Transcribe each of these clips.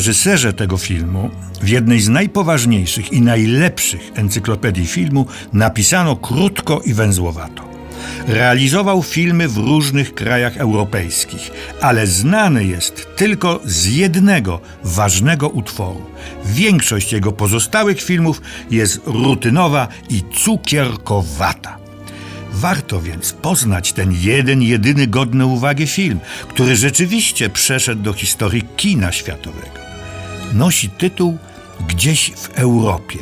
reżyserze tego filmu w jednej z najpoważniejszych i najlepszych encyklopedii filmu napisano krótko i węzłowato. Realizował filmy w różnych krajach europejskich, ale znany jest tylko z jednego ważnego utworu. Większość jego pozostałych filmów jest rutynowa i cukierkowata. Warto więc poznać ten jeden, jedyny godny uwagi film, który rzeczywiście przeszedł do historii kina światowego. Nosi tytuł Gdzieś w Europie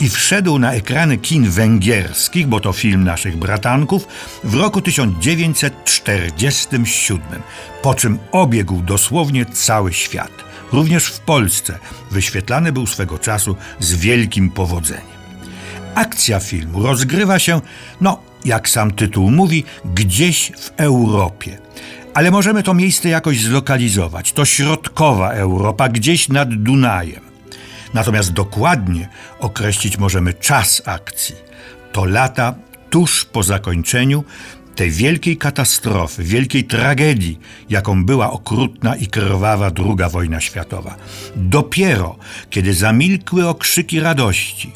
i wszedł na ekrany kin węgierskich, bo to film naszych bratanków, w roku 1947, po czym obiegł dosłownie cały świat. Również w Polsce wyświetlany był swego czasu z wielkim powodzeniem. Akcja filmu rozgrywa się, no, jak sam tytuł mówi, gdzieś w Europie. Ale możemy to miejsce jakoś zlokalizować. To środkowa Europa, gdzieś nad Dunajem. Natomiast dokładnie określić możemy czas akcji. To lata tuż po zakończeniu tej wielkiej katastrofy, wielkiej tragedii, jaką była okrutna i krwawa II wojna światowa. Dopiero kiedy zamilkły okrzyki radości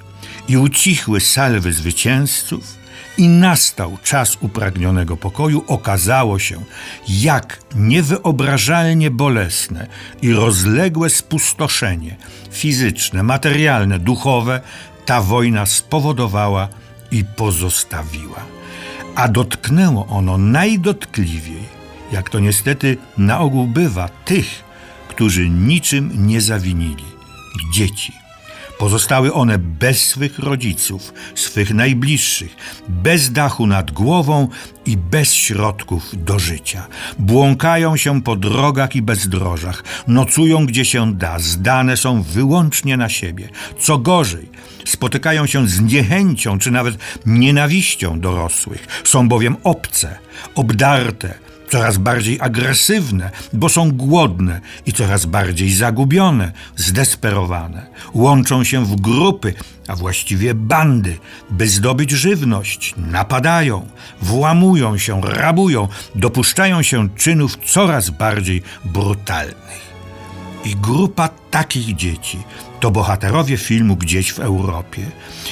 i ucichły salwy zwycięzców, i nastał czas upragnionego pokoju, okazało się, jak niewyobrażalnie bolesne i rozległe spustoszenie fizyczne, materialne, duchowe ta wojna spowodowała i pozostawiła. A dotknęło ono najdotkliwiej, jak to niestety na ogół bywa, tych, którzy niczym nie zawinili dzieci. Pozostały one bez swych rodziców, swych najbliższych, bez dachu nad głową i bez środków do życia. Błąkają się po drogach i bezdrożach, nocują gdzie się da, zdane są wyłącznie na siebie. Co gorzej, spotykają się z niechęcią czy nawet nienawiścią dorosłych, są bowiem obce, obdarte, coraz bardziej agresywne, bo są głodne i coraz bardziej zagubione, zdesperowane. Łączą się w grupy, a właściwie bandy, by zdobyć żywność. Napadają, włamują się, rabują, dopuszczają się czynów coraz bardziej brutalnych. I grupa takich dzieci to bohaterowie filmu Gdzieś w Europie.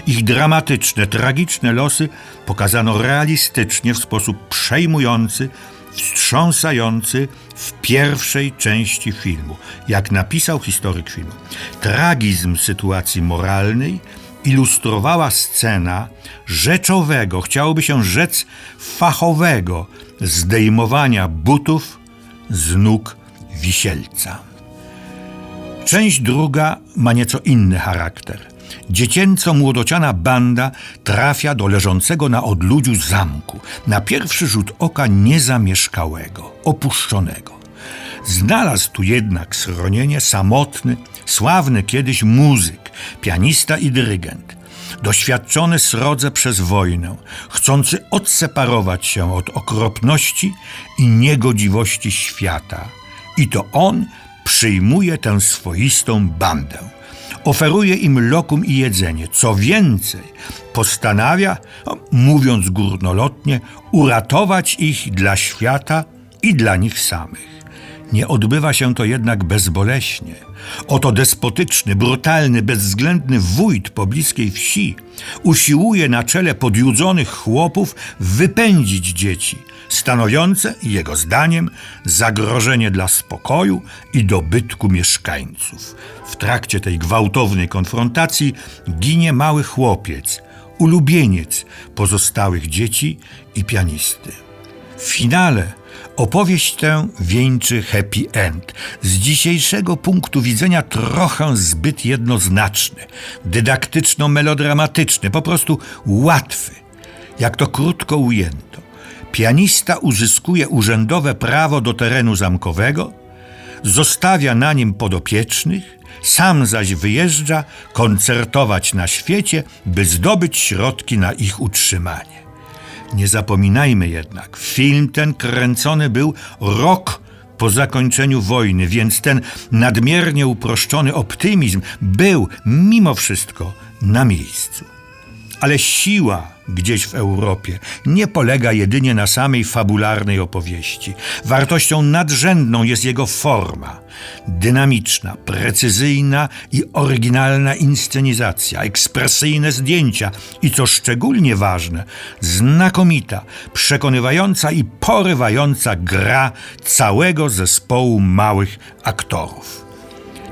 Ich dramatyczne, tragiczne losy pokazano realistycznie w sposób przejmujący, wstrząsający w pierwszej części filmu, jak napisał historyk filmu. Tragizm sytuacji moralnej ilustrowała scena rzeczowego, chciałoby się rzec fachowego, zdejmowania butów z nóg wisielca. Część druga ma nieco inny charakter – Dziecięco-młodociana banda trafia do leżącego na odludziu zamku, na pierwszy rzut oka niezamieszkałego, opuszczonego. Znalazł tu jednak schronienie samotny, sławny kiedyś muzyk, pianista i dyrygent, doświadczony srodze przez wojnę, chcący odseparować się od okropności i niegodziwości świata. I to on przyjmuje tę swoistą bandę oferuje im lokum i jedzenie. Co więcej, postanawia, mówiąc górnolotnie, uratować ich dla świata i dla nich samych. Nie odbywa się to jednak bezboleśnie. Oto despotyczny, brutalny, bezwzględny wójt pobliskiej wsi usiłuje na czele podjudzonych chłopów wypędzić dzieci, stanowiące, jego zdaniem, zagrożenie dla spokoju i dobytku mieszkańców. W trakcie tej gwałtownej konfrontacji ginie mały chłopiec, ulubieniec pozostałych dzieci i pianisty. W finale Opowieść tę wieńczy happy end. Z dzisiejszego punktu widzenia trochę zbyt jednoznaczny, dydaktyczno-melodramatyczny, po prostu łatwy. Jak to krótko ujęto. Pianista uzyskuje urzędowe prawo do terenu zamkowego, zostawia na nim podopiecznych, sam zaś wyjeżdża koncertować na świecie, by zdobyć środki na ich utrzymanie. Nie zapominajmy jednak, film ten kręcony był rok po zakończeniu wojny, więc ten nadmiernie uproszczony optymizm był mimo wszystko na miejscu. Ale siła gdzieś w Europie nie polega jedynie na samej fabularnej opowieści. Wartością nadrzędną jest jego forma. Dynamiczna, precyzyjna i oryginalna inscenizacja, ekspresyjne zdjęcia i co szczególnie ważne, znakomita, przekonywająca i porywająca gra całego zespołu małych aktorów.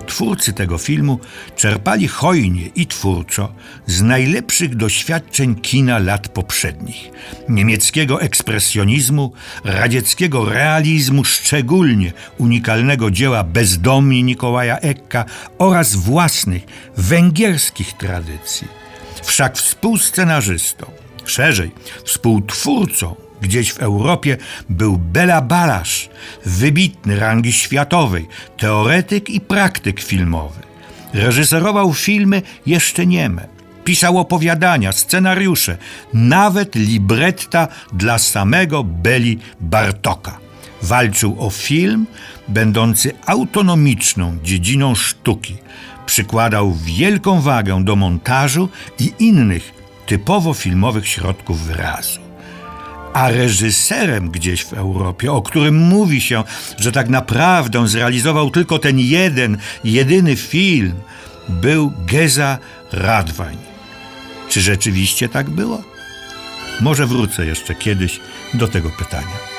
Twórcy tego filmu czerpali hojnie i twórczo z najlepszych doświadczeń kina lat poprzednich. Niemieckiego ekspresjonizmu, radzieckiego realizmu, szczególnie unikalnego dzieła Bezdomni Nikołaja Ekka oraz własnych węgierskich tradycji. Wszak współscenarzystą, szerzej współtwórcą Gdzieś w Europie był Bela Balasz, wybitny rangi światowej, teoretyk i praktyk filmowy. Reżyserował filmy jeszcze nieme. Pisał opowiadania, scenariusze, nawet libretta dla samego Beli Bartoka. Walczył o film będący autonomiczną dziedziną sztuki. Przykładał wielką wagę do montażu i innych typowo filmowych środków wyrazu a reżyserem gdzieś w Europie, o którym mówi się, że tak naprawdę zrealizował tylko ten jeden, jedyny film, był Geza Radwań. Czy rzeczywiście tak było? Może wrócę jeszcze kiedyś do tego pytania.